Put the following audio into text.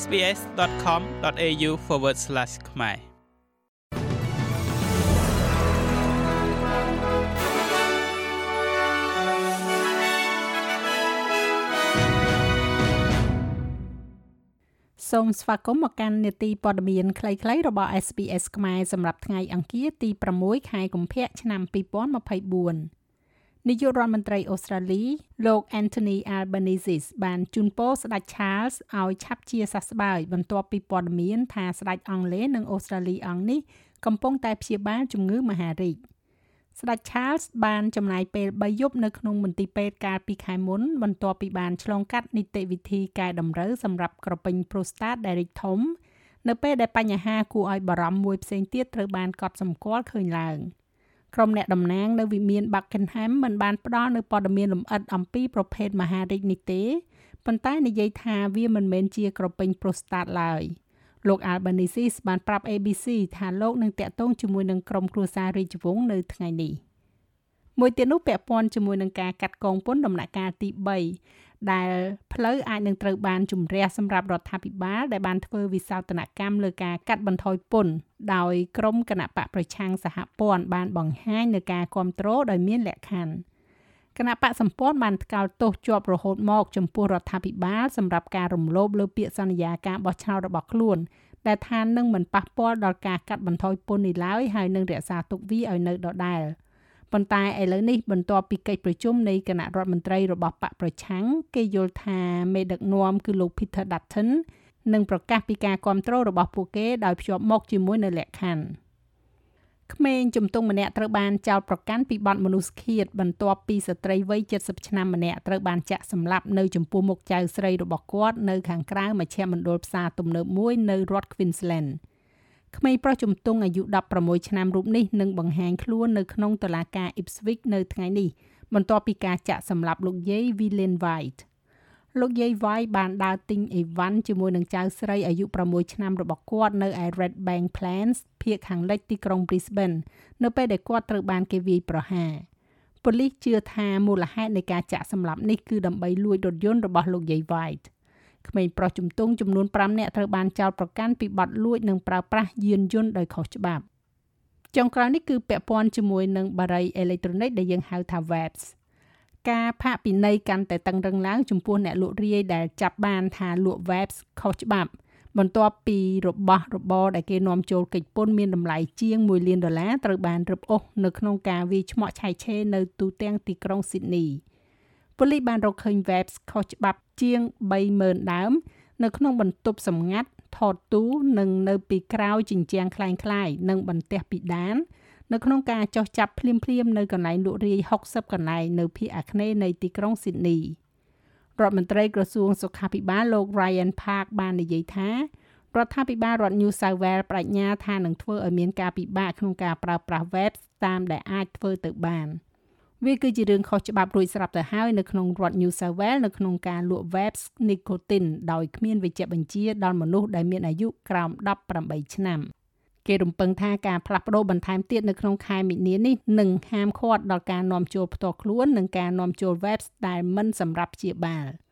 sbs.com.au/ ខ្មែរសូមស្វាគមន៍មកកាន់នេតិព័ត៌មានខ្លីៗរបស់ SBS ខ្មែរសម្រាប់ថ្ងៃអង្គារទី6ខែកុម្ភៈឆ្នាំ2024 នាយករដ្ឋមន្ត្រីអូស្ត្រាលី លោក Anthony Albanese បានជូនពរស្ដេច Charles ឲ្យឆាប់ជាសះស្បើយបន្ទាប់ពីព័ត៌មានថាស្ដេចអង់គ្លេសនិងអូស្ត្រាលីអង្គនេះកំពុងតែព្យាបាលជំងឺមហារីកស្ដេច Charles បានចំណាយពេល3យប់នៅក្នុងមន្ទីរពេទ្យកាលពីខែមុនបន្ទាប់ពីបានឆ្លងកាត់នីតិវិធីកែតម្រូវសម្រាប់ក្រពេញ prostate ដែលរីកធំ នៅពេលដែលបញ្ហាគួរឲ្យបារម្ភមួយផ្សេងទៀតត្រូវបានកត់សម្គាល់ឃើញឡើង។ ក្រុមអ្នកតំណាងនៅវិមាន Buckingham មិនបានផ្ដល់នូវព័ត៌មានលម្អិតអំពីប្រភេទមហារាជនេះទេប៉ុន្តែនិយាយថាវាមិនមែនជាក្រពេញ prostate ឡើយលោក Albanese បានប្រាប់ ABC ថាលោកនឹងតាក់ទងជាមួយនឹងក្រុមគ្រួសាររាជវង្សនៅថ្ងៃនេះមួយទៀតនោះពាក់ព័ន្ធជាមួយនឹងការកាត់កងពន្ធដំណាក់កាលទី ដែលផ្លូវអាចនឹងត្រូវបានជំរះសម្រាប់រដ្ឋាភិបាលដែលបានធ្វើវិសោធនកម្មលើការកាត់បន្ថយពន្ធដោយក្រមគណៈបកប្រឆាំងសហព័ន្ធបានបង្ហាញនៅការគ្រប់គ្រងដោយមានលក្ខខណ្ឌគណៈបកសម្ព័ន្ធបានថ្កោលទោសជាប់រហូតមកចំពោះរដ្ឋាភិបាលសម្រាប់ការរំលោភលើពាក្យសន្យាការបោះឆ្នោតរបស់ខ្លួនដែលថានឹងមិនប៉ះពាល់ដល់ការកាត់បន្ថយពន្ធនេះឡើយហើយនឹងរក្សាទុកវាឲ្យនៅដដែល។ ប៉ុន្តែឥឡូវនេះបន្ទាប់ពីកិច្ចប្រជុំនៃគណៈរដ្ឋមន្ត្រីរបស់បកប្រឆាំងគេយល់ថាមេដឹកនាំគឺលោក Peter Dutton នឹងប្រកាសពីការគ្រប់គ្រងរបស់ពួកគេដោយភ្ជាប់មកជាមួយនៅលក្ខខណ្ឌក្មេងជំទង់ម្នាក់ត្រូវបានចោទប្រកាន់ពីបទមនុស្សឃាតបន្ទាប់ពីស្ត្រីវ័យ70ឆ្នាំម្នាក់ត្រូវបានចាក់សម្លាប់នៅចំពោះមុខចៅស្រីរបស់គាត់នៅខាងក្រៅមជ្ឈមណ្ឌលផ្សារទំនើបមួយនៅរដ្ឋ Queensland ។ ក្មេងប្រុសជំទង់អាយុ16ឆ្នាំរូបនេះនឹងបង្ហាញខ្លួននៅក្នុងតុលាការ Ipswich នៅថ្ងៃនេះបន្ទាប់ពីការចាក់សម្លាប់លោកយាយ William White លោកយាយ White បានដើរទិញអីវ៉ាន់ជាមួយនឹងចៅស្រីអាយុ6ឆ្នាំរបស់គាត់នៅឯ Red Bank Plains ភាគខាងលិចទីក្រុង Brisbane នៅពេលដែលគាត់ត្រូវបានគេវាយប្រហារប៉ូលីសជឿថាមូលហេតុនៃការចាក់សម្លាប់នេះគឺដើម្បីលួចរថយន្តរបស់លោកយាយ White ក្មេងប្រុសជំទង់ចំនួន5នាក់ត្រូវបានចោទប្រកាន់ពីបទលួចនិងប្រើប្រាស់យានយន្តដោយខុសច្បាប់ចុងក្រោយនេះគឺពាក់ព័ន្ធជាមួយនឹងបារីអេឡិចត្រូនិកដែលយើងហៅថា webs ការផាកពិន័យកាន់តែតឹងរឹងឡើងចំពោះអ្នកលក់រាយដែលចាប់បានថាលក់ webs ខុសច្បាប់ បន្ទាប់ពីរបស់របរដែលគេនាំចូលកិច្ចពន្ធមានតម្លៃជាង1លានដុល្លារត្រូវបានរឹបអូសនៅក្នុងការវាយឆ្មក់ឆៃឆេរនៅទូទាំងទីក្រុងស៊ីដនីប៉ូលីសបានរកឃើញ webs ខុសច្បាប់ ជាង30000ដើម នៅក្នុងបន្ទប់សម្ងាត់ថតទូនិងនៅពីក្រោយជញ្ជាំងคล้ายៗនិងបន្ទះពីដាន នៅក្នុងការចោះចាប់ភ្លាមភ្លាមនៅកន្លែងលក់រាយ60កន្លែងនៅភាគអាគ្នេយ៍នៃទីក្រុងស៊ីដនីរដ្ឋមន្ត្រីក្រសួងសុខាភិបាលលោក Ryan Park បាននិយាយថារដ្ឋាភិបាលរដ្ឋ New South Wales បញ្ញាថានឹងធ្វើឲ្យមានការពិបាកក្នុងការប្រើប្រាស់ web តាមដែលអាចធ្វើទៅបាន។ វាគឺជារឿងខុសច្បាប់រួចស្រាប់ទៅហើយនៅក្នុងរដ្ឋ New South Wales នៅក្នុងការលក់ vapes nicotine ដោយគ្មានវេជ្ជបញ្ជាដល់មនុស្សដែលមានអាយុក្រោម18ឆ្នាំគេរំពឹងថាការផ្លាស់ប្ដូរបន្ថែមទៀតនៅក្នុងខែមីនានេះនឹងហាមឃាត់ដល់ការនាំចូលផ្ទាល់ខ្លួននិងការនាំចូល vapes ដែលមិនសម្រាប់ព្យាបាល។